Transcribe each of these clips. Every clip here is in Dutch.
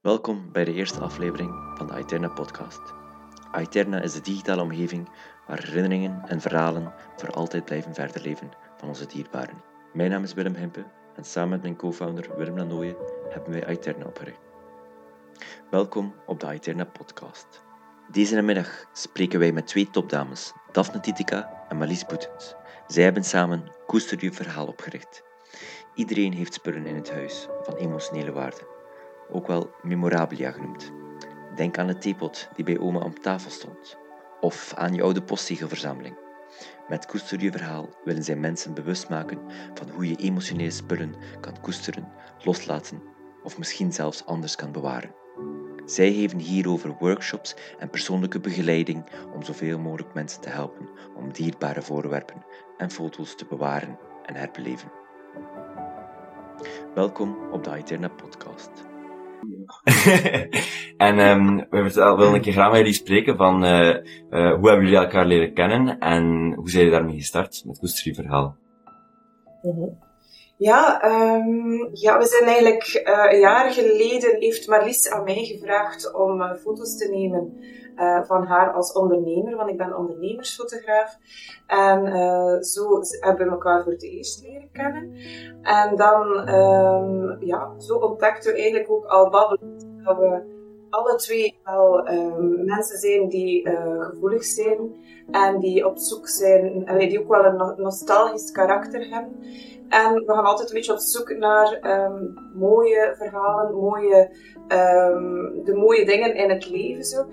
Welkom bij de eerste aflevering van de Aeterna podcast. Aeterna is de digitale omgeving waar herinneringen en verhalen voor altijd blijven verder leven van onze dierbaren. Mijn naam is Willem Hempe en samen met mijn co-founder Willem hebben wij Aeterna opgericht. Welkom op de Aeterna podcast. Deze namiddag spreken wij met twee topdames, Daphne Titica en Malice Boetens. Zij hebben samen Koester je verhaal opgericht. Iedereen heeft spullen in het huis van emotionele waarde, ook wel memorabilia genoemd. Denk aan de theepot die bij oma op tafel stond, of aan je oude postzegelverzameling. Met Koester je verhaal willen zij mensen bewust maken van hoe je emotionele spullen kan koesteren, loslaten of misschien zelfs anders kan bewaren. Zij geven hierover workshops en persoonlijke begeleiding om zoveel mogelijk mensen te helpen om dierbare voorwerpen en foto's te bewaren en herbeleven. Welkom op de Aeterna podcast. en um, we willen een keer graag met jullie spreken van uh, uh, hoe hebben jullie elkaar leren kennen en hoe zijn jullie daarmee gestart met Koester verhaal? Mm Ja, um, ja, we zijn eigenlijk uh, een jaar geleden heeft Marlies aan mij gevraagd om foto's te nemen uh, van haar als ondernemer, want ik ben ondernemersfotograaf. En zo hebben we elkaar voor het eerst leren kennen. En dan, um, ja, zo ontdekten we eigenlijk ook al babbelend dat we alle twee wel um, mensen zijn die uh, gevoelig zijn en die op zoek zijn, allee, die ook wel een nostalgisch karakter hebben. En we gaan altijd een beetje op zoek naar um, mooie verhalen, mooie, um, de mooie dingen in het leven. Zo.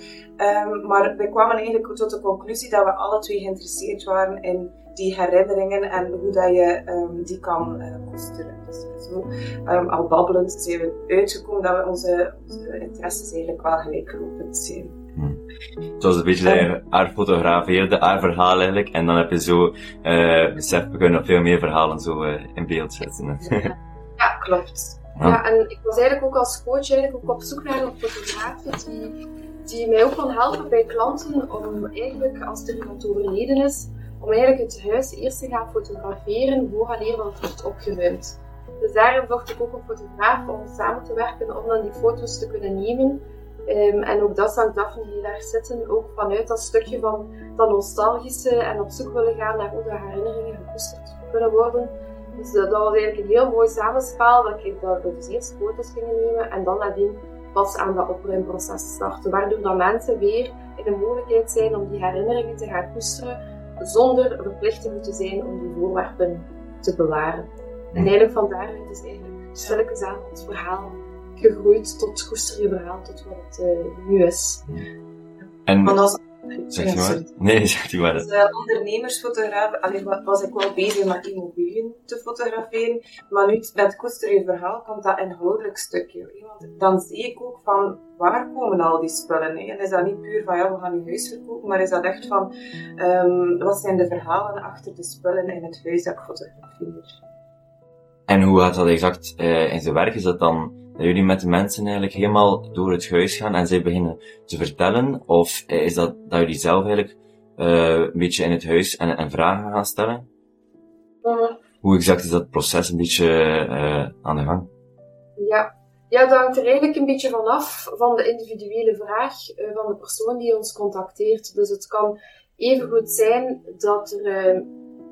maar wij kwamen eigenlijk tot de conclusie dat we alle twee geïnteresseerd waren in die herinneringen en hoe dat je um, die kan uh, koesteren. Dus zo, um, al babbelend zijn we uitgekomen dat we onze, onze interesses eigenlijk wel gelijklopend zijn. Hmm. Het was een beetje haar fotografeerde, haar verhaal eigenlijk, en dan heb je zo uh, besef, we kunnen nog veel meer verhalen zo uh, in beeld zetten. Ja, ja klopt. Ja. en ik was eigenlijk ook als coach eigenlijk ook op zoek naar een fotograaf die, die mij ook kon helpen bij klanten om eigenlijk, als er iemand overleden is, om eigenlijk het huis eerst te gaan fotograferen vooraleer dat wordt opgeruimd. Dus daarom zocht ik ook een fotograaf om samen te werken om dan die foto's te kunnen nemen. Um, en ook dat zag Daphne heel erg zitten, ook vanuit dat stukje van dat nostalgische en op zoek willen gaan naar hoe de herinneringen gekoesterd kunnen worden. Dus dat, dat was eigenlijk een heel mooi samenspel, dat, ik, dat we dus eerst foto's gingen nemen en dan nadien pas aan dat opruimproces starten. Waardoor dat mensen weer in de mogelijkheid zijn om die herinneringen te gaan koesteren zonder verplicht te moeten zijn om die voorwerpen te bewaren. En eigenlijk van daaruit is eigenlijk stilletjes aan het verhaal gegroeid tot koester je verhaal, tot wat het uh, nu is. En, Zeg je maar. Nee, zeg je maar. Als uh, ondernemersfotograaf allee, was ik wel bezig met immobiliën te fotograferen, maar nu met Koester je verhaal komt dat inhoudelijk stukje. Want dan zie ik ook van waar komen al die spullen? Hè? En is dat niet puur van ja, we gaan je huis verkopen, maar is dat echt van um, wat zijn de verhalen achter de spullen in het huis dat ik fotografeer? En hoe gaat dat exact uh, in zijn werk? Is dat dan dat jullie met de mensen eigenlijk helemaal door het huis gaan en zij beginnen te vertellen? Of is dat dat jullie zelf eigenlijk uh, een beetje in het huis en, en vragen gaan stellen? Hoe exact is dat proces een beetje uh, aan de gang? Ja. ja, dat hangt er eigenlijk een beetje vanaf van de individuele vraag van de persoon die ons contacteert. Dus het kan even goed zijn dat er,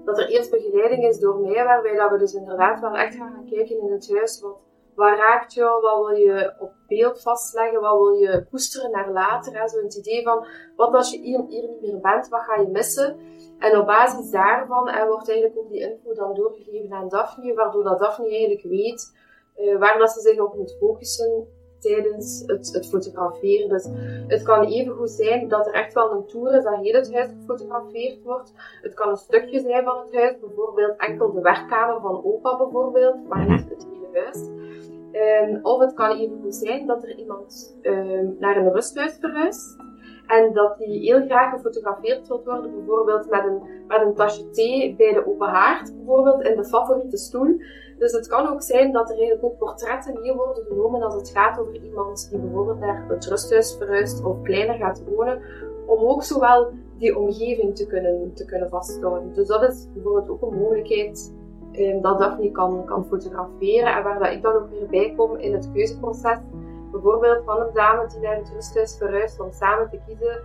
dat er eerst begeleiding is door mij, waarbij dat we dus inderdaad wel echt gaan, gaan kijken in het huis. Wat, wat raakt jou? Wat wil je op beeld vastleggen? Wat wil je koesteren naar later? Zo het idee van, wat als je hier, hier, niet meer bent? Wat ga je missen? En op basis daarvan wordt eigenlijk ook die info dan doorgegeven aan Daphne, waardoor dat Daphne eigenlijk weet uh, waar dat ze zich op moet focussen tijdens het, het, fotograferen. Dus het kan even goed zijn dat er echt wel een tour is dat heel het huis gefotografeerd wordt. Het kan een stukje zijn van het huis, bijvoorbeeld enkel de werkkamer van opa bijvoorbeeld, maar niet het hele huis. Um, of het kan even goed zijn dat er iemand um, naar een rusthuis verhuist. En dat die heel graag gefotografeerd wil worden, bijvoorbeeld met een, met een tasje thee bij de open haard, bijvoorbeeld in de favoriete stoel. Dus het kan ook zijn dat er eigenlijk ook portretten mee worden genomen als het gaat over iemand die bijvoorbeeld naar het rusthuis verhuist of kleiner gaat wonen, om ook zowel die omgeving te kunnen, te kunnen vasthouden. Dus dat is bijvoorbeeld ook een mogelijkheid um, dat Daphne kan, kan fotograferen en waar dat ik dan ook weer bij kom in het keuzeproces, bijvoorbeeld van een dame die naar het rusthuis verhuist, om samen te kiezen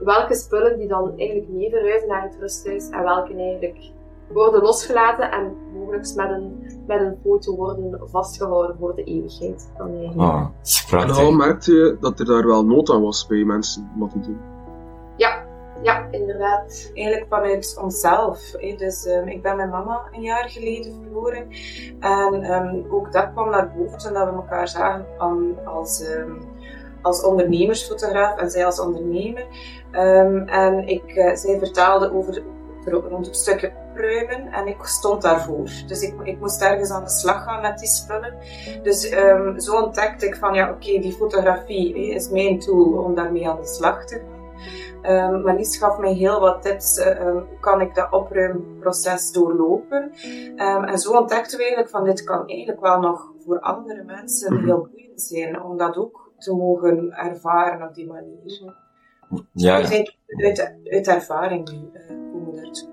welke spullen die dan eigenlijk mee verhuizen naar het rusthuis en welke eigenlijk worden losgelaten en mogelijk met een, met een foto worden vastgehouden voor de eeuwigheid. Dan eigenlijk. Oh, en al merkte je dat er daar wel nood aan was bij mensen om dat te doen? Ja, ja, inderdaad. Eigenlijk vanuit onszelf. Dus um, ik ben mijn mama een jaar geleden verloren. En um, ook dat kwam naar boven toen we elkaar zagen als, um, als ondernemersfotograaf en zij als ondernemer. en ik, uh, zij vertaalde over rond het stukje pruimen en ik stond daarvoor. Dus ik, ik moest ergens aan de slag gaan met die spullen. Dus zo ontdekte ik van ja, oké, die fotografie is mijn tool om daarmee aan de slag te gaan. Um, Marlies gaf mij heel wat tips. Um, hoe kan ik dat opruimproces doorlopen? Um, en zo ontdekten we eigenlijk van dit kan eigenlijk wel nog voor andere mensen mhm. heel boeiend zijn. Om dat ook te mogen ervaren op die manier. Ja, ja. Uit, uit ervaring nu. Uh,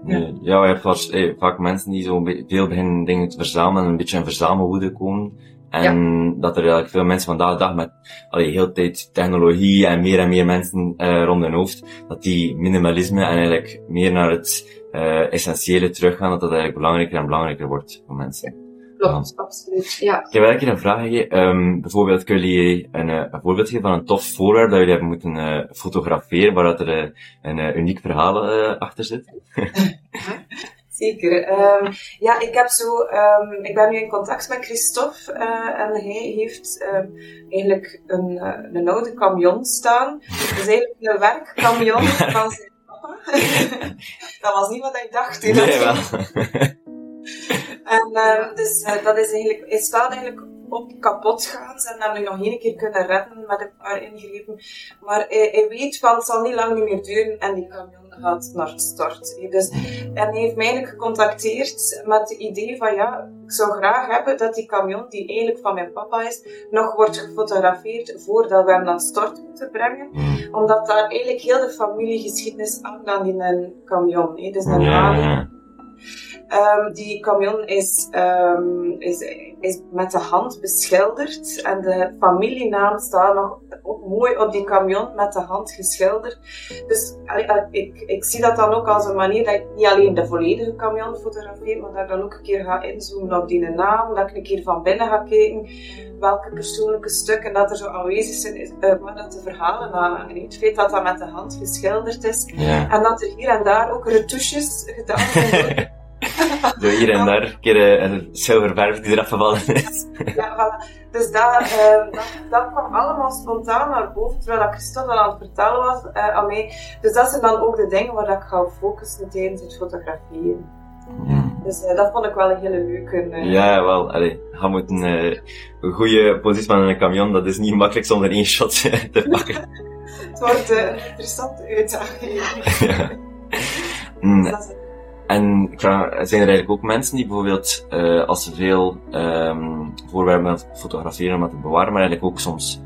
ja, ja je hebt eh, vaak mensen die zo veel beginnen dingen te verzamelen en een beetje in verzamelwoede komen. En dat er eigenlijk veel mensen vandaag de dag met allee, heel tijd technologie en meer en meer mensen uh, rond hun hoofd, dat die minimalisme en eigenlijk meer naar het uh, essentiële teruggaan, dat dat eigenlijk belangrijker en belangrijker wordt voor mensen. Klopt, absoluut. Ja. Ik heb eigenlijk een vraag gegeven. Um, bijvoorbeeld, kunnen jullie een, uh, een voorbeeld geven van een tof voorwerp dat jullie hebben moeten uh, fotograferen, waar dat er een uniek verhaal achter zit? Zeker. Um, ja, ik heb zo, um, ik ben nu in contact met Christophe uh, en hij heeft um, eigenlijk een, uh, een oude camion staan. Dus eigenlijk een werkkamion van zijn papa. dat was niet wat ik dacht. Nee, wel. en dus uh, dat is eigenlijk, hij staat eigenlijk op kapot gaan. Ze hebben hem nu nog één keer kunnen redden met een paar ingrepen. Maar hij, hij weet van het zal niet lang meer duren en die camion gaat naar het stort. Dus, en heeft mij eigenlijk gecontacteerd met het idee van ja, ik zou graag hebben dat die camion, die eigenlijk van mijn papa is, nog wordt gefotografeerd voordat we hem naar het stort moeten brengen. Hmm. Omdat daar eigenlijk heel de familiegeschiedenis aan in een camion. Dus een Um, die camion is, um, is, is met de hand beschilderd en de familienaam staat nog mooi op die camion met de hand geschilderd. Dus ik, ik zie dat dan ook als een manier dat ik niet alleen de volledige camion fotografeer, maar dat ik dan ook een keer ga inzoomen op die naam, dat ik een keer van binnen ga kijken welke persoonlijke stukken dat er zo aanwezig zijn, uh, waar dat de verhalen aan Het feit dat dat met de hand geschilderd is en dat er hier en daar ook retouches gedaan zijn. Door hier en daar een keer een zilververf die eraf gevallen is. ja, voilà. Dus dat, uh, dat, dat, kwam allemaal spontaan naar boven, terwijl ik Christophe aan het vertellen was uh, aan mij. Dus dat zijn dan ook de dingen waar ik ga focussen tijdens het fotograferen. Hmm. Dus uh, dat vond ik wel een hele leuke. Uh... Ja, wel. Allee, je moet een, uh, een goede positie van een camion, dat is niet makkelijk zonder één shot te pakken. het wordt een interessante uitdaging. ja. Mm. Dus en zijn er eigenlijk ook mensen die bijvoorbeeld, uh, als ze veel um, voorwerpen fotograferen om te bewaren, maar eigenlijk ook soms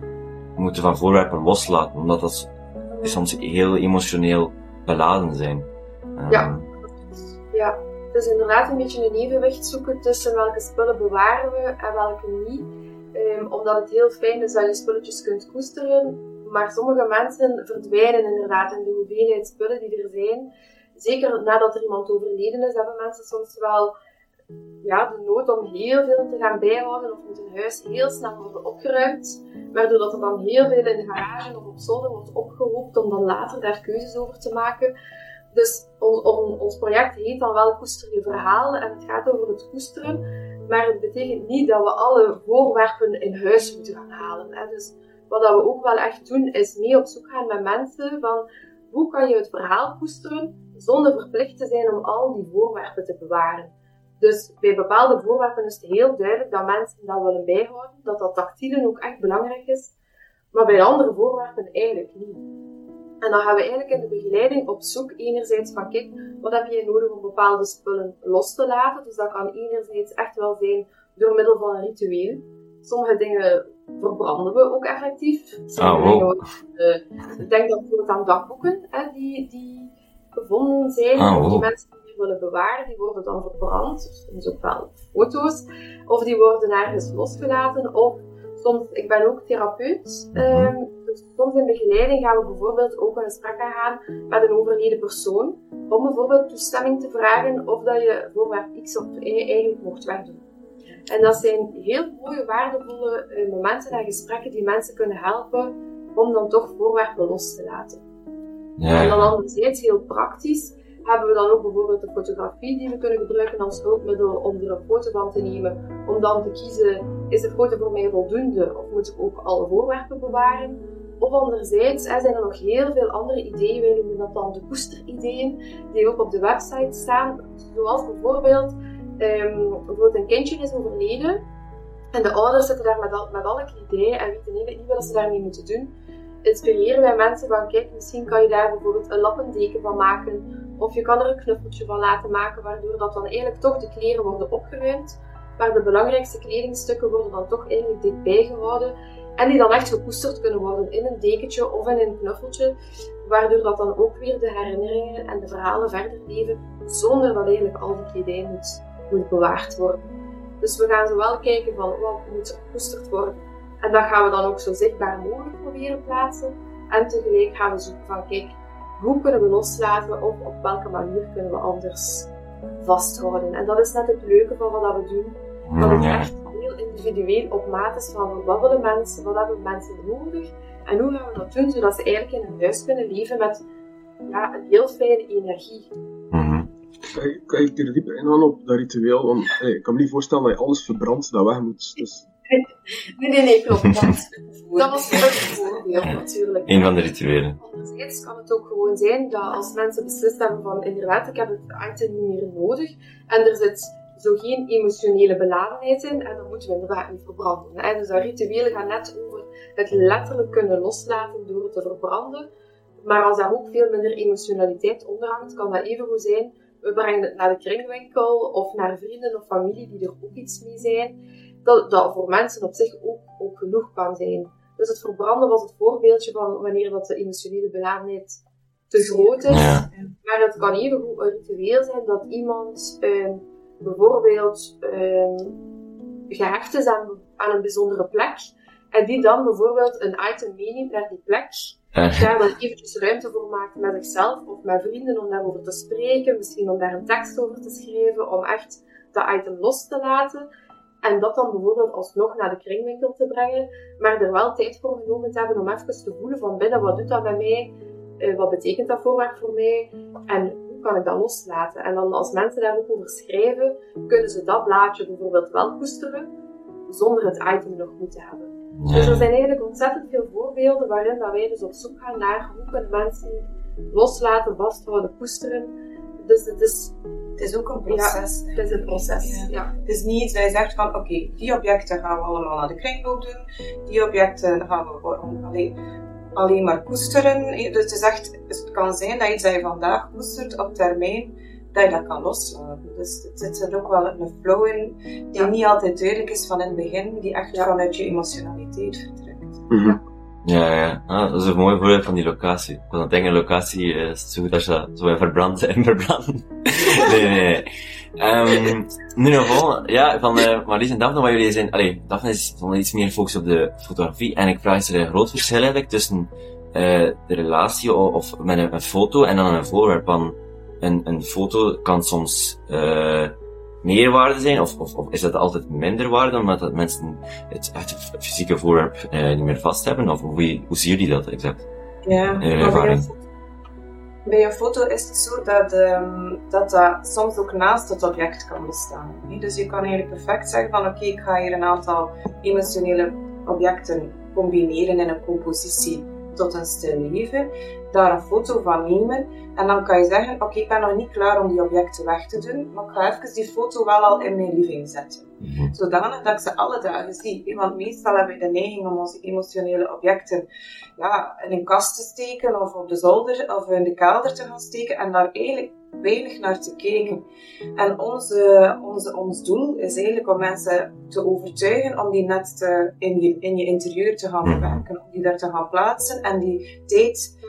moeten van voorwerpen loslaten, omdat dat soms heel emotioneel beladen zijn. Um, ja. ja, dus inderdaad een beetje een evenwicht zoeken tussen welke spullen bewaren we en welke niet. Um, omdat het heel fijn is dat je spulletjes kunt koesteren, maar sommige mensen verdwijnen inderdaad in de hoeveelheid spullen die er zijn zeker nadat er iemand overleden is, hebben mensen soms wel ja, de nood om heel veel te gaan bijhouden of moet een huis heel snel worden opgeruimd, waardoor dat er dan heel veel in de garage of op zolder wordt opgehoopt om dan later daar keuzes over te maken. Dus ons project heet dan wel Koester je verhaal en het gaat over het koesteren, maar het betekent niet dat we alle voorwerpen in huis moeten gaan halen. Hè. Dus wat dat we ook wel echt doen, is mee op zoek gaan met mensen van hoe kan je het verhaal koesteren zonder verplicht te zijn om al die voorwerpen te bewaren. Dus bij bepaalde voorwerpen is het heel duidelijk dat mensen dat willen bijhouden, dat dat tactiele ook echt belangrijk is, maar bij andere voorwerpen eigenlijk niet. En dan gaan we eigenlijk in de begeleiding op zoek enerzijds van, kijk, wat heb je nodig om bepaalde spullen los te laten? Dus dat kan enerzijds echt wel zijn door middel van een ritueel. Sommige dingen verbranden we ook effectief. Sommige oh, wow. dingen, uh, denk dan bijvoorbeeld aan dagboeken, hè, die, die gevonden zijn, ah, die mensen die willen bewaren, die worden dan verbrand. Dus dat is ook wel foto's. Of die worden ergens losgelaten. Of soms, ik ben ook therapeut, Mhm. ehm, dus soms in begeleiding gaan we bijvoorbeeld ook een gesprek aangaan met een overleden persoon, om bijvoorbeeld toestemming te vragen of dat je voorwerp X of Y eigenlijk mocht wegdoen. En dat zijn heel mooie, waardevolle eh, momenten en gesprekken die mensen kunnen helpen om dan toch voorwerpen los te laten. En dan Ja, anderzijds, heel praktisch, hebben we dan ook bijvoorbeeld de fotografie die we kunnen gebruiken als hulpmiddel om er een foto van te nemen. Om dan te kiezen, is de foto voor mij voldoende of moet ik ook alle voorwerpen bewaren? Of anderzijds hè, zijn er nog heel veel andere ideeën, wij noemen dat dan de koesterideeën, die ook op de website staan. Zoals bijvoorbeeld, ehm, bijvoorbeeld een kindje is overleden en de ouders zitten daar met, al, met alle ideeën en weten niet wat ze daarmee moeten doen inspireren wij mensen van, kijk, misschien kan je daar bijvoorbeeld een lappendeken van maken, of je kan er een knuffeltje van laten maken, waardoor dat dan eigenlijk toch de kleren worden opgeruimd, maar de belangrijkste kledingstukken worden dan toch eigenlijk dichtbij gehouden, en die dan echt gekoesterd kunnen worden in een dekentje of in een knuffeltje, waardoor dat dan ook weer de herinneringen en de verhalen verder leven, zonder dat eigenlijk al die kledij moet, moet bewaard worden. Dus we gaan zowel kijken van wat moet gekoesterd worden, en dat gaan we dan ook zo zichtbaar mogelijk proberen plaatsen. En tegelijk gaan we zoeken van, kijk, hoe kunnen we loslaten of op welke manier kunnen we anders vasthouden. En dat is net het leuke van wat we doen. Dat het echt heel individueel op maat is van wat willen mensen, wat hebben mensen nodig en hoe gaan we dat doen zodat ze eigenlijk in een huis kunnen leven met ja, een heel fijne energie. Mhm. Kan je, kan je er diep ingaan op dat ritueel? Want ik kan me niet voorstellen dat je alles verbrandt dat weg moet. Dus, Nee, nee, nee, klopt. Dat, was een voorbeeld natuurlijk. Een van de rituelen. Anderzijds kan het ook gewoon zijn dat als mensen beslist hebben van inderdaad, ik heb het item niet meer nodig en er zit zo geen emotionele beladenheid in en dan moeten we inderdaad niet verbranden. Hè. Dus dat rituelen gaan net over het letterlijk kunnen loslaten door het te verbranden. Maar als daar ook veel minder emotionaliteit onder hangt, kan dat even goed zijn. We brengen het naar de kringwinkel of naar vrienden of familie die er ook iets mee zijn. Dat, dat voor mensen op zich ook, ook genoeg kan zijn. Dus het verbranden was het voorbeeldje van wanneer dat de emotionele beladenheid te groot is. Ja. Maar het kan even goed een ritueel zijn dat iemand ehm, bijvoorbeeld ehm, gehecht is aan, aan een bijzondere plek. En die dan bijvoorbeeld een item meeneemt naar die plek. Eh, Daar dan eventjes ruimte voor maakt met zichzelf of met vrienden om daarover te spreken. Misschien om daar een tekst over te schrijven. Om echt dat item los te laten. En dat dan bijvoorbeeld alsnog naar de kringwinkel te brengen. Maar er wel tijd voor genomen te hebben om even te voelen van binnen. Wat doet dat bij mij? Eh, wat betekent dat voorwerp voor mij? En hoe kan ik dat loslaten? En dan als mensen daar ook over schrijven, kunnen ze dat blaadje bijvoorbeeld wel koesteren. Zonder het item nog moeten hebben. Dus er zijn eigenlijk ontzettend veel voorbeelden waarin dat wij dus op zoek gaan naar hoe kunnen mensen loslaten, vasthouden, koesteren. Dus het is, Het is ook een proces. het is een proces. Ja. Ja. Het is niet iets dat je zegt van oké, die objecten gaan we allemaal naar de kringloop doen, die objecten gaan we gewoon alleen, alleen maar koesteren. Dus het is echt, het kan zijn dat iets dat je vandaag koestert op termijn, dat je dat kan loslaten. Dus het zit er ook wel een flow in die Ja. niet altijd duidelijk is van in het begin, die echt Ja. vanuit je emotionaliteit vertrekt. Mhm. Ja, ja. Ah, dat is een mooi voorbeeld van die locatie. Ik het denken, locatie eh, is zo goed als dat zo in verbrand en verbrand. nee, nee, nee. Ehm, ieder geval, ja, van uh, Marlies en Daphne, wat jullie zijn, allee, Daphne is van iets meer gefocust op de fotografie, en ik vraag, is er een groot verschil eigenlijk tussen uh, de relatie of, met een, een, foto en dan een voorwerp? Want een, een foto kan soms uh, meer waarde zijn, of, of, of is dat altijd minder waarde, omdat dat mensen het, het fysieke voorwerp uh, niet meer vast hebben? Of hoe, hoe zien jullie dat exact? Ja, In ervaring. Bij een foto is het zo dat, um, dat dat soms ook naast het object kan bestaan. Dus je kan eigenlijk perfect zeggen van oké, okay, ik ga hier een aantal emotionele objecten combineren in een compositie tot een stil leven, daar een foto van nemen en dan kan je zeggen, oké, okay, ik ben nog niet klaar om die objecten weg te doen, maar ik ga even die foto wel al in mijn living zetten. Mhm. Zodanig dat ik ze alle dagen zie. Want meestal hebben we de neiging om onze emotionele objecten ja, in een kast te steken of op de zolder of in de kelder te gaan steken en daar eigenlijk weinig naar te kijken. En onze, onze, ons doel is eigenlijk om mensen te overtuigen om die net te, in, je, in je interieur te gaan bewerken, om die daar te gaan plaatsen en die tijd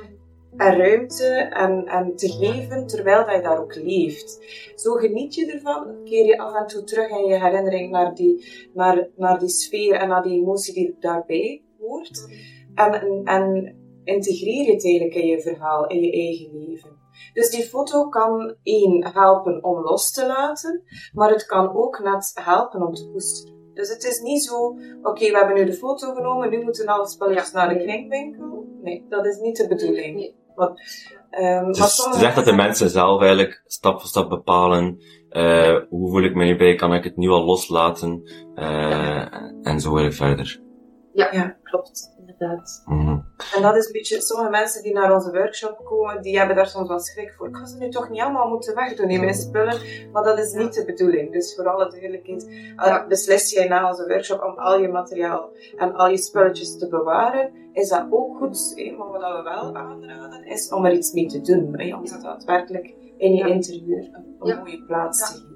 en ruimte en, en te geven terwijl dat je daar ook leeft. Zo geniet je ervan, keer je af en toe terug in je herinnering naar die, naar, naar die sfeer en naar die emotie die daarbij hoort. En, en integreer je het eigenlijk in je verhaal, in je eigen leven. Dus die foto kan één helpen om los te laten, maar het kan ook net helpen om te koesteren. Dus het is niet zo, oké, we hebben nu de foto genomen, nu moeten alle spelletjes naar de kringwinkel. Nee, dat is niet de bedoeling. Nee. Want, um, dus het is echt dat de mensen zelf eigenlijk stap voor stap bepalen, uh, hoe voel ik me hierbij, kan ik het nu al loslaten, uh, en zo weer verder. Ja, ja, klopt. Inderdaad. Mm En dat is een beetje, sommige mensen die naar onze workshop komen, die hebben daar soms wat schrik voor. Ik ga ze nu toch niet allemaal moeten wegdoen in mijn spullen, maar dat is niet de bedoeling. Dus voor alle duidelijkheid, ja. beslis jij na onze workshop om al je materiaal en al je spulletjes te bewaren, is dat ook goed. Maar wat we wel aanraden, is om er iets mee te doen. Om ze daadwerkelijk in je interieur een, mooie plaats te geven.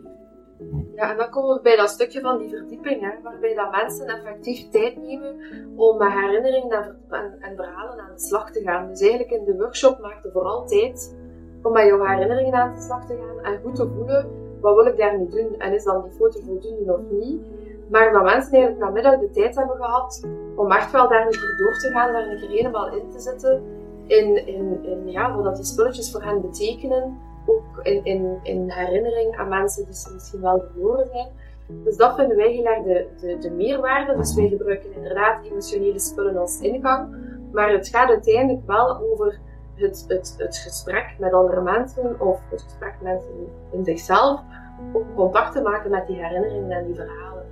Ja, en dan komen we bij dat stukje van die verdieping, hè, waarbij dat mensen effectief tijd nemen om met herinneringen en, en, verhalen aan de slag te gaan. Dus eigenlijk in de workshop maak je vooral tijd om met jouw herinneringen aan de slag te gaan en goed te voelen, wat wil ik daarmee doen? En is dan die foto voldoende of niet? Maar dat mensen eigenlijk namiddag de tijd hebben gehad om echt wel daar niet door te gaan, daar een keer helemaal in te zitten, in, in, in ja, wat die spulletjes voor hen betekenen, ook in, in, in herinnering aan mensen die ze misschien wel verloren zijn. Dus dat vinden wij heel de, de, de meerwaarde. Dus wij gebruiken inderdaad emotionele spullen als ingang. Maar het gaat uiteindelijk wel over het, het, het gesprek met andere mensen of het gesprek met mensen in zichzelf. Om contact te maken met die herinneringen en die verhalen.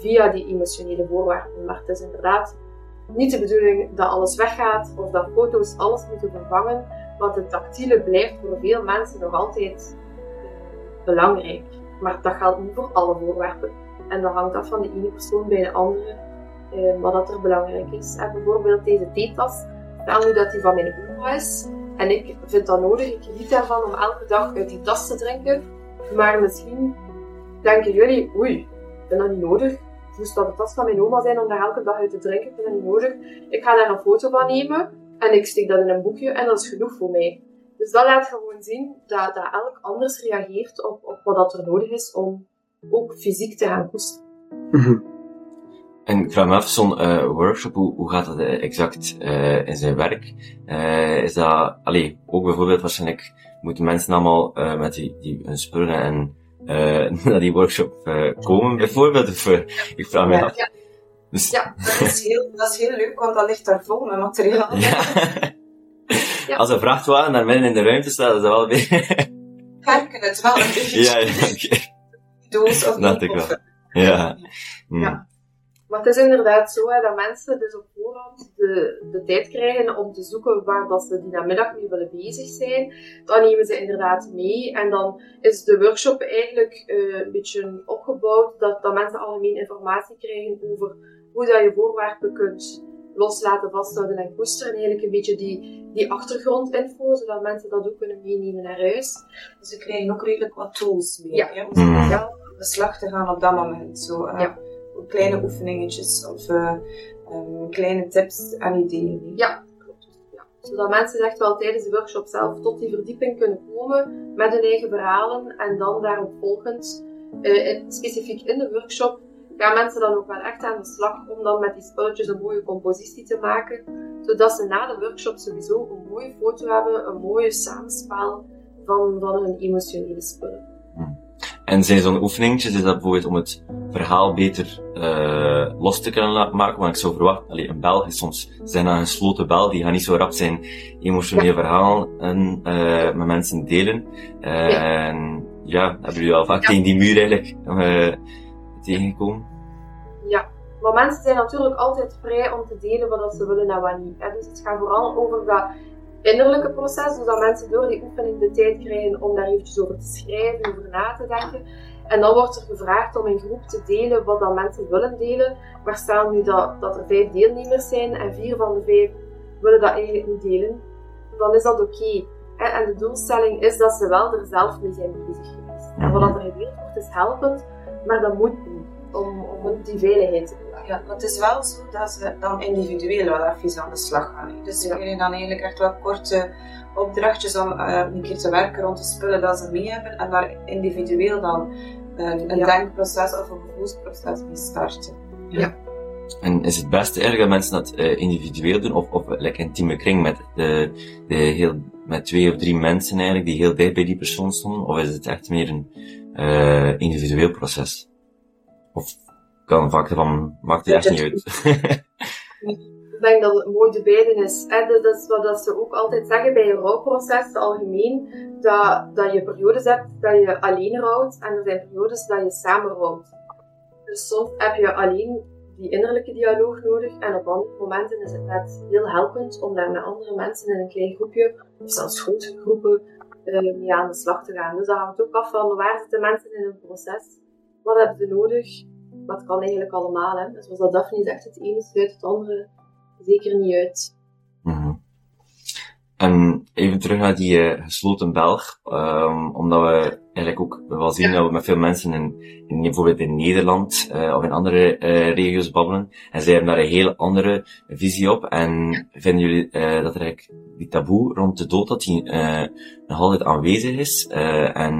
Via die emotionele voorwaarden. Maar het is inderdaad niet de bedoeling dat alles weggaat of dat foto's alles moeten vervangen. Want het tactiele blijft voor veel mensen nog altijd uh, belangrijk. Maar dat geldt niet voor alle voorwerpen. En dat hangt af van de ene persoon bij de andere, uh, wat dat er belangrijk is. En bijvoorbeeld deze theetas. Stel nu dat die van mijn oma is. En ik vind dat nodig, ik geniet ervan om elke dag uit die tas te drinken. Maar misschien denken jullie, oei, ik vind dat niet nodig. Moest dat de tas van mijn oma zijn om daar elke dag uit te drinken, ik vind dat niet nodig. Ik ga daar een foto van nemen en ik steek dat in een boekje en dat is genoeg voor mij. Dus dat laat gewoon zien dat, dat elk anders reageert op, op wat dat er nodig is om ook fysiek te gaan koesteren. En ik vraag me af, zo'n uh, workshop, hoe, hoe gaat dat exact uh, in zijn werk? Uh, is dat, allee, ook bijvoorbeeld waarschijnlijk moeten mensen allemaal met die, die hun spullen en naar die workshop komen, bijvoorbeeld? Of, ik vraag me af. Ja. Dus... Ja, dat is, heel, dat is heel leuk, want dat ligt daar vol met materiaal. Ja. ja. Als een vrachtwagen naar midden in de ruimte staat, is dat wel weer... Kerken het wel een beetje. Ja, ja. Okay. Doos of Dat ik wel. Ja. Mm. ja. Maar het is inderdaad zo hè, dat mensen dus op voorhand de, de tijd krijgen om te zoeken waar dat ze die namiddag mee willen bezig zijn. Dan nemen ze inderdaad mee en dan is de workshop eigenlijk uh, een beetje opgebouwd dat, dat mensen algemeen informatie krijgen over hoe dat je voorwerpen kunt loslaten, vasthouden en koesteren. Eigenlijk een beetje die, die achtergrondinfo, zodat mensen dat ook kunnen meenemen naar huis. Dus ze krijgen ook redelijk wat tools mee. Ja. om ja. de slag te gaan op dat moment. Zo, uh, ja. Kleine oefeningetjes of uh, um, kleine tips en ideeën. Ja, klopt. Ja. Zodat mensen echt wel tijdens de workshop zelf tot die verdieping kunnen komen met hun eigen verhalen en dan daarop volgend, uh, specifiek in de workshop, gaan mensen dan ook wel echt aan de slag om dan met die spulletjes een mooie compositie te maken, zodat ze na de workshop sowieso een mooie foto hebben, een mooie samenspel van, van hun emotionele spullen. En zijn zo'n oefeningetjes, is dat bijvoorbeeld om het verhaal beter uh, los te kunnen maken? Want ik zou verwachten, allee, een bel is soms zijn een gesloten bel, die gaat niet zo rap zijn emotionele ja. verhalen uh, met mensen delen. Uh, ja. En ja, hebben jullie al vaak ja. tegen die muur eigenlijk tegengekomen? Ja, maar mensen zijn natuurlijk altijd vrij om te delen wat ze willen en wat niet. Hè? Dus het gaat vooral over dat innerlijke proces, dus dat mensen door die oefening de tijd krijgen om daar eventjes over te schrijven, over na te denken. En dan wordt er gevraagd om in groep te delen wat dan mensen willen delen. Maar stel nu dat, dat er vijf deelnemers zijn en vier van de vijf willen dat eigenlijk niet delen, dan is dat oké. Okay. En de doelstelling is dat ze wel er zelf mee zijn bezig geweest. En wat er gedeeld wordt is helpend, maar dat moet niet. Om, om die veiligheid. Ja, maar het is wel zo dat ze dan individueel wel even aan de slag gaan. Dus ze Ja. krijgen dan eigenlijk echt wel korte opdrachtjes om eh, een keer te werken rond de spullen dat ze mee hebben en daar individueel dan een, een Ja. denkproces of een gevoelsproces mee starten. En is het beste eigenlijk dat mensen dat eh, individueel doen, of, of like intieme kring met, de, de heel, met twee of drie mensen eigenlijk, die heel dicht bij die persoon stonden, of is het echt meer een eh, individueel proces? Of kan vaak van, maakt het echt niet uit? Ik denk dat het mooi de beiden is. Hè? Dat is wat ze ook altijd zeggen bij een rouwproces, algemeen, dat, dat je periodes hebt dat je alleen rouwt en er zijn periodes dat je samen rouwt. Dus soms heb je alleen die innerlijke dialoog nodig en op andere momenten is het net heel helpend om daar met andere mensen in een klein groepje, of zelfs grote groepen, eh, mee aan de slag te gaan. Dus dat hangt ook af van waar zitten mensen in hun proces, wat hebben ze nodig, maar het kan eigenlijk allemaal. Hè. Dus zoals dat Daphne zegt, het ene sluit het andere zeker niet uit. Mhm. En even terug naar die eh, gesloten Belg, ehm, omdat we eigenlijk ook wel zien Ja. dat we met veel mensen in, in bijvoorbeeld in Nederland eh, of in andere eh, regio's babbelen, en zij hebben daar een heel andere visie op. En vinden jullie eh, dat er eigenlijk die taboe rond de dood, dat die eh, nog altijd aanwezig is? Eh, en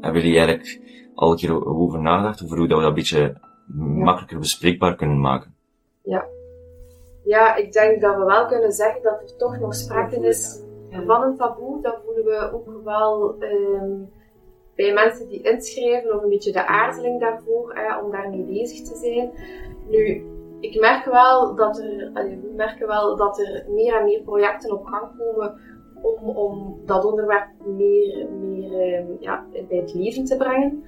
hebben jullie eigenlijk al een keer over nagedacht over hoe dat we dat een beetje makkelijker bespreekbaar kunnen maken? Ja, ik denk dat we wel kunnen zeggen dat er toch nog sprake is Ja. van een taboe. Dat voelen we ook wel ehm, bij mensen die inschrijven of een beetje de aarzeling daarvoor hè, om daarmee bezig te zijn. Nu, ik merk wel dat er, allee, we merken wel dat er meer en meer projecten op gang komen om, om dat onderwerp meer, meer ehm, ja, bij het leven te brengen.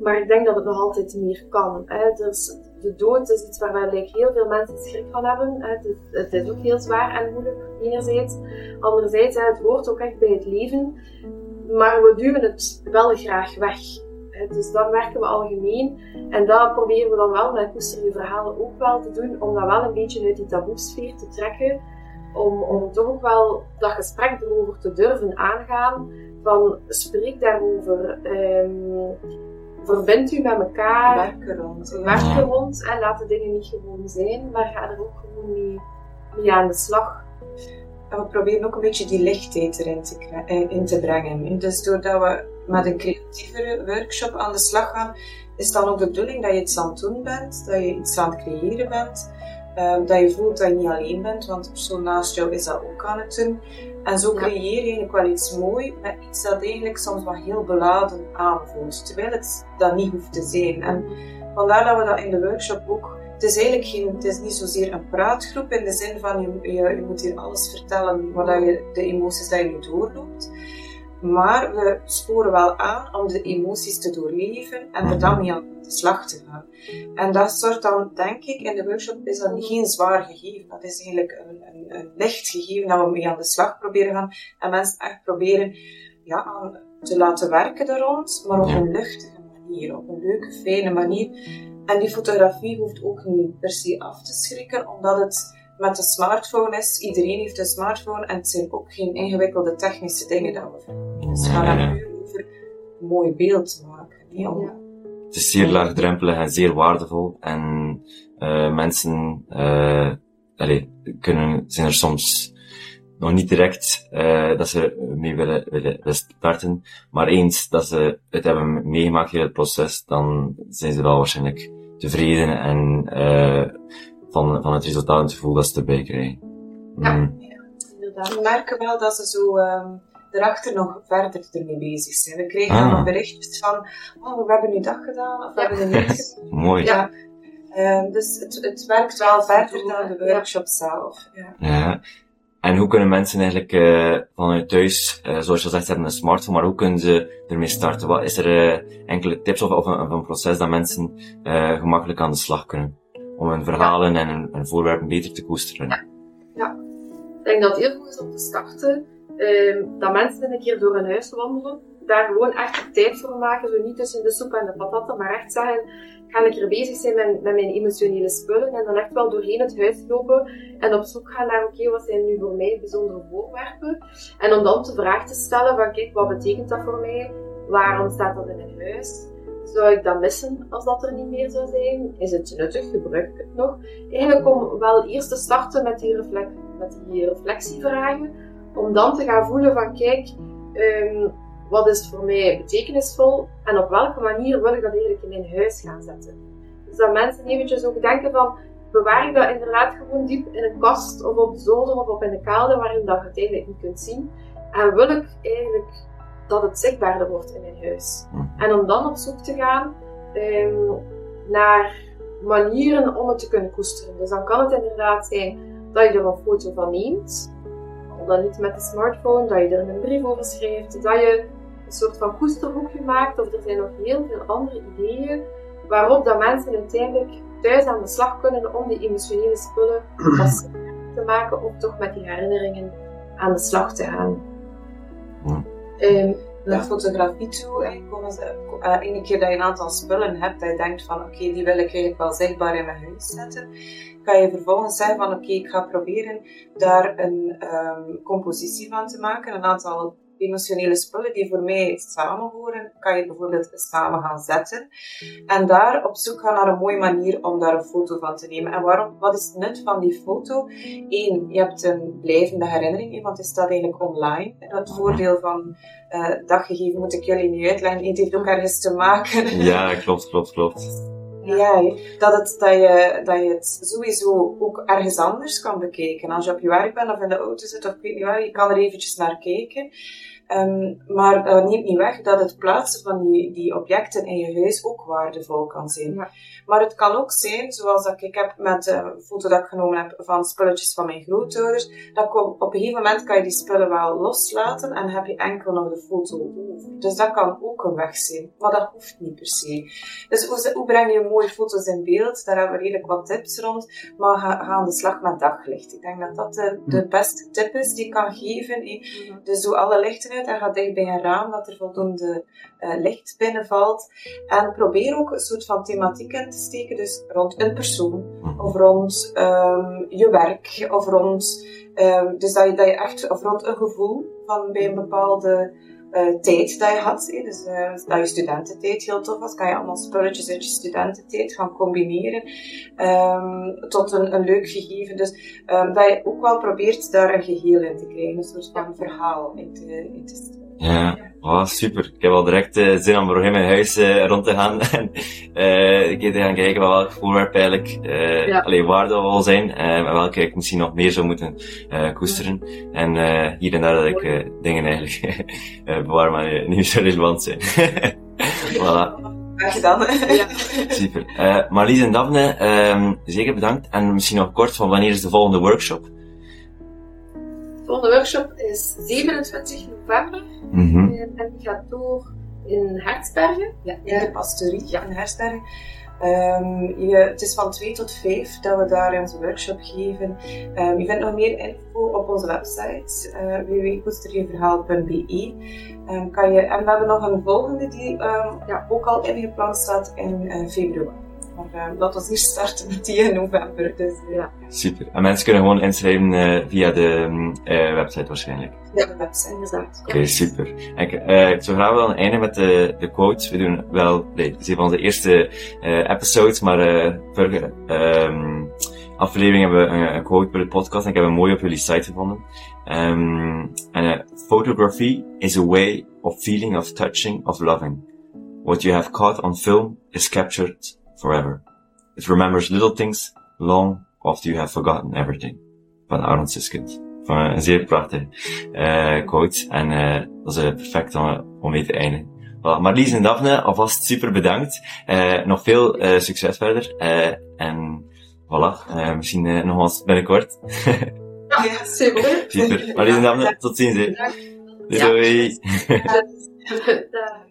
Maar ik denk dat het nog altijd meer kan. Hè. Dus de dood is iets waar heel veel mensen schrik van hebben. Het, is, het is ook heel zwaar en moeilijk, enerzijds. Anderzijds, het hoort ook echt bij het leven. Maar we duwen het wel graag weg. Dus dat merken we algemeen. En dat proberen we dan wel met Koester je verhalen ook wel te doen. Om dat wel een beetje uit die taboesfeer te trekken. Om, om toch ook wel dat gesprek erover te durven aangaan. Van spreek daarover. ehm, verbind u met elkaar. Rond. ja. Werk er rond en laat de dingen niet gewoon zijn, maar ga er ook gewoon mee, mee aan de slag. En we proberen ook een beetje die lichtheid erin te, eh, in te brengen. Dus doordat we met een creatievere workshop aan de slag gaan, is dan ook de bedoeling dat je iets aan het doen bent, dat je iets aan het creëren bent, ehm, dat je voelt dat je niet alleen bent, want de persoon naast jou is dat ook aan het doen. En zo creëer je eigenlijk wel iets moois met iets dat eigenlijk soms wat heel beladen aanvoelt, terwijl het dat niet hoeft te zijn. En vandaar dat we dat in de workshop ook het is eigenlijk geen, het is niet zozeer een praatgroep in de zin van je, je, je moet hier alles vertellen wat dat je, de emoties die je doorloopt. Maar we sporen wel aan om de emoties te doorleven en er dan mee aan de slag te gaan. En dat zorgt dan, denk ik, in de workshop is dat geen zwaar gegeven. Dat is eigenlijk een, een, een licht gegeven dat we mee aan de slag proberen gaan. En mensen echt proberen ja, aan te laten werken daar rond, maar op een luchtige manier, op een leuke, fijne manier. En die fotografie hoeft ook niet per se af te schrikken, omdat het met de smartphone is. Iedereen heeft een smartphone en het zijn ook geen ingewikkelde technische dingen dat we verbinden. Dus puur over een mooi beeld te maken. hè, om- Ja. Het is zeer laagdrempelig en zeer waardevol. En eh, mensen eh, allee, kunnen, zijn er soms nog niet direct eh, dat ze mee willen, willen, willen starten. Maar eens dat ze het hebben meegemaakt in het proces, dan zijn ze wel waarschijnlijk tevreden en eh, van, van het resultaat en het gevoel dat ze erbij krijgen. Ja. Mm. Inderdaad. We merken wel dat ze zo ehm, erachter nog verder ermee bezig zijn. We krijgen Ah. dan nog berichtjes van, oh, we hebben nu dat gedaan, of we Ja. hebben nu dit gedaan. Mooi. Ja. Ehm, dus het, het werkt wel verder dan de Ja. workshop zelf. Ja. Ja. En hoe kunnen mensen eigenlijk eh, vanuit thuis, eh, zoals je al zegt, ze hebben een smartphone, maar hoe kunnen ze ermee starten? Wat is er eh, enkele tips of, of, een, of een proces dat mensen eh, gemakkelijk aan de slag kunnen? Om hun verhalen en hun, hun voorwerpen beter te koesteren. Ik denk dat het heel goed is om te starten, ehm, dat mensen een keer door hun huis wandelen, daar gewoon echt tijd voor maken, zo niet tussen de soep en de patatten, maar echt zeggen, ik ga een keer bezig zijn met, met mijn emotionele spullen en dan echt wel doorheen het huis lopen en op zoek gaan naar, oké, wat zijn nu voor mij bijzondere voorwerpen? En om dan de vraag te stellen van, kijk, wat betekent dat voor mij? Waarom staat dat in mijn huis? Zou ik dat missen als dat er niet meer zou zijn? Is het nuttig? Gebruik ik het nog? Eigenlijk om wel eerst te starten met die, reflect, met die reflectievragen. Om dan te gaan voelen van kijk, um, wat is voor mij betekenisvol? En op welke manier wil ik dat eigenlijk in mijn huis gaan zetten? Dus dat mensen eventjes ook denken van, bewaar ik dat inderdaad gewoon diep in een kast of op de zolder of op in de kelder waarin dat je het eigenlijk niet kunt zien. En wil ik eigenlijk dat het zichtbaarder wordt in mijn huis. Hm. En om dan op zoek te gaan um, naar manieren om het te kunnen koesteren. Dus dan kan het inderdaad zijn dat je er een foto van neemt, dan niet met de smartphone, dat je er een brief over schrijft, dat je een soort van koesterhoekje maakt, of er zijn nog heel veel andere ideeën waarop dat mensen uiteindelijk thuis aan de slag kunnen om die emotionele spullen te maken, of toch met die herinneringen aan de slag te gaan. Um, naar fotografie toe, uh, keer dat je een aantal spullen hebt, dat je denkt van oké, die wil ik eigenlijk wel zichtbaar in mijn huis zetten, kan je vervolgens zeggen van oké, ik ga proberen daar een um, compositie van te maken, een aantal emotionele spullen die voor mij samen horen, kan je bijvoorbeeld samen gaan zetten. En daar op zoek gaan naar een mooie manier om daar een foto van te nemen. En waarom, wat is het nut van die foto? Eén, je hebt een blijvende herinnering, want het staat eigenlijk online. Dat voordeel van uh, daggegeven moet ik jullie niet uitleggen. Het heeft ook ergens te maken. Ja, klopt, klopt, klopt. Dat, het, dat, je, dat je het sowieso ook ergens anders kan bekijken. Als je op je werk bent of in de auto zit of ik weet niet waar, je kan er eventjes naar kijken. Um, maar dat neemt niet weg dat het plaatsen van die, die objecten in je huis ook waardevol kan zijn. Ja. Maar het kan ook zijn, zoals dat ik heb met een foto dat ik genomen heb van spulletjes van mijn grootouders, dat op, op een gegeven moment kan je die spullen wel loslaten en heb je enkel nog de foto over. Dus dat kan ook een weg zijn, maar dat hoeft niet per se. Dus hoe, hoe breng je mooie foto's in beeld? Daar hebben we redelijk wat tips rond, maar ga, ga aan de slag met daglicht. Ik denk dat dat de, de hm. beste tip is die ik kan geven. Mhm. Dus doe alle lichten uit en ga dicht bij een raam, dat er voldoende uh, licht binnenvalt. En probeer ook een soort van thematiek in te steken, dus rond een persoon, mhm. of rond um, je werk, of rond, um, dus dat je, dat je echt, of rond een gevoel van bij een bepaalde uh, tijd dat je had. Dus uh, dat je studententijd heel tof was, kan je allemaal spulletjes uit je studententijd gaan combineren um, tot een, een leuk gegeven. Dus um, dat je ook wel probeert daar een geheel in te krijgen, een soort van verhaal in te, in. Ja, oh, super. Ik heb al direct uh, zin om er in mijn huis uh, rond te gaan. en uh, ik ga gaan kijken wat welk voorwerp eigenlijk uh, ja. waardevol zijn. en welke ik misschien nog meer zou moeten koesteren. En hier en daar dat ik dingen eigenlijk bewaar, maar niet zo relevant zijn. voilà. Gedaan. ja. Super. Uh, Marlies en Daphne, um, zeker bedankt. En misschien nog kort van wanneer is de volgende workshop? De volgende workshop is 27 november. Mm -hmm. En die gaat door in Hertzbergen. Ja, in de pastorie ja. in Hertzbergen. Um, je, het is van 2 tot 5 dat we daar onze workshop geven. Um, je vindt nog meer info op onze website uh, www.koesterjeverhaal.be. Um, kan je, en we hebben nog een volgende die ja, ook al ingepland staat in uh, februari. Maar laten we eerst starten met die in november. Dus, ja. Super. En mensen kunnen gewoon inschrijven uh, via de uh, website waarschijnlijk. Ja, de website, inderdaad. Oké, okay, super. En, uh, ik zou graag wel eindigen met de, de quote. We doen wel, nee, het is een van onze eerste uh, episodes, maar uh, vorige um, aflevering hebben we een, een, quote bij de podcast en ik heb een mooie op jullie site gevonden. Um, en uh, photography is a way of feeling, of touching, of loving. What you have caught on film is captured forever. It remembers little things long after you have forgotten everything. Van Aaron Siskind. Van een zeer prachtige uh, quote. En uh, dat is uh, perfect om, om mee te eindigen. Voilà. Marlies en Daphne, alvast super bedankt. Uh, nog veel uh, succes verder. Uh, en voilà, misschien nogmaals binnenkort. ja, super. super. Marlies en Daphne, tot ziens. Doei. doei.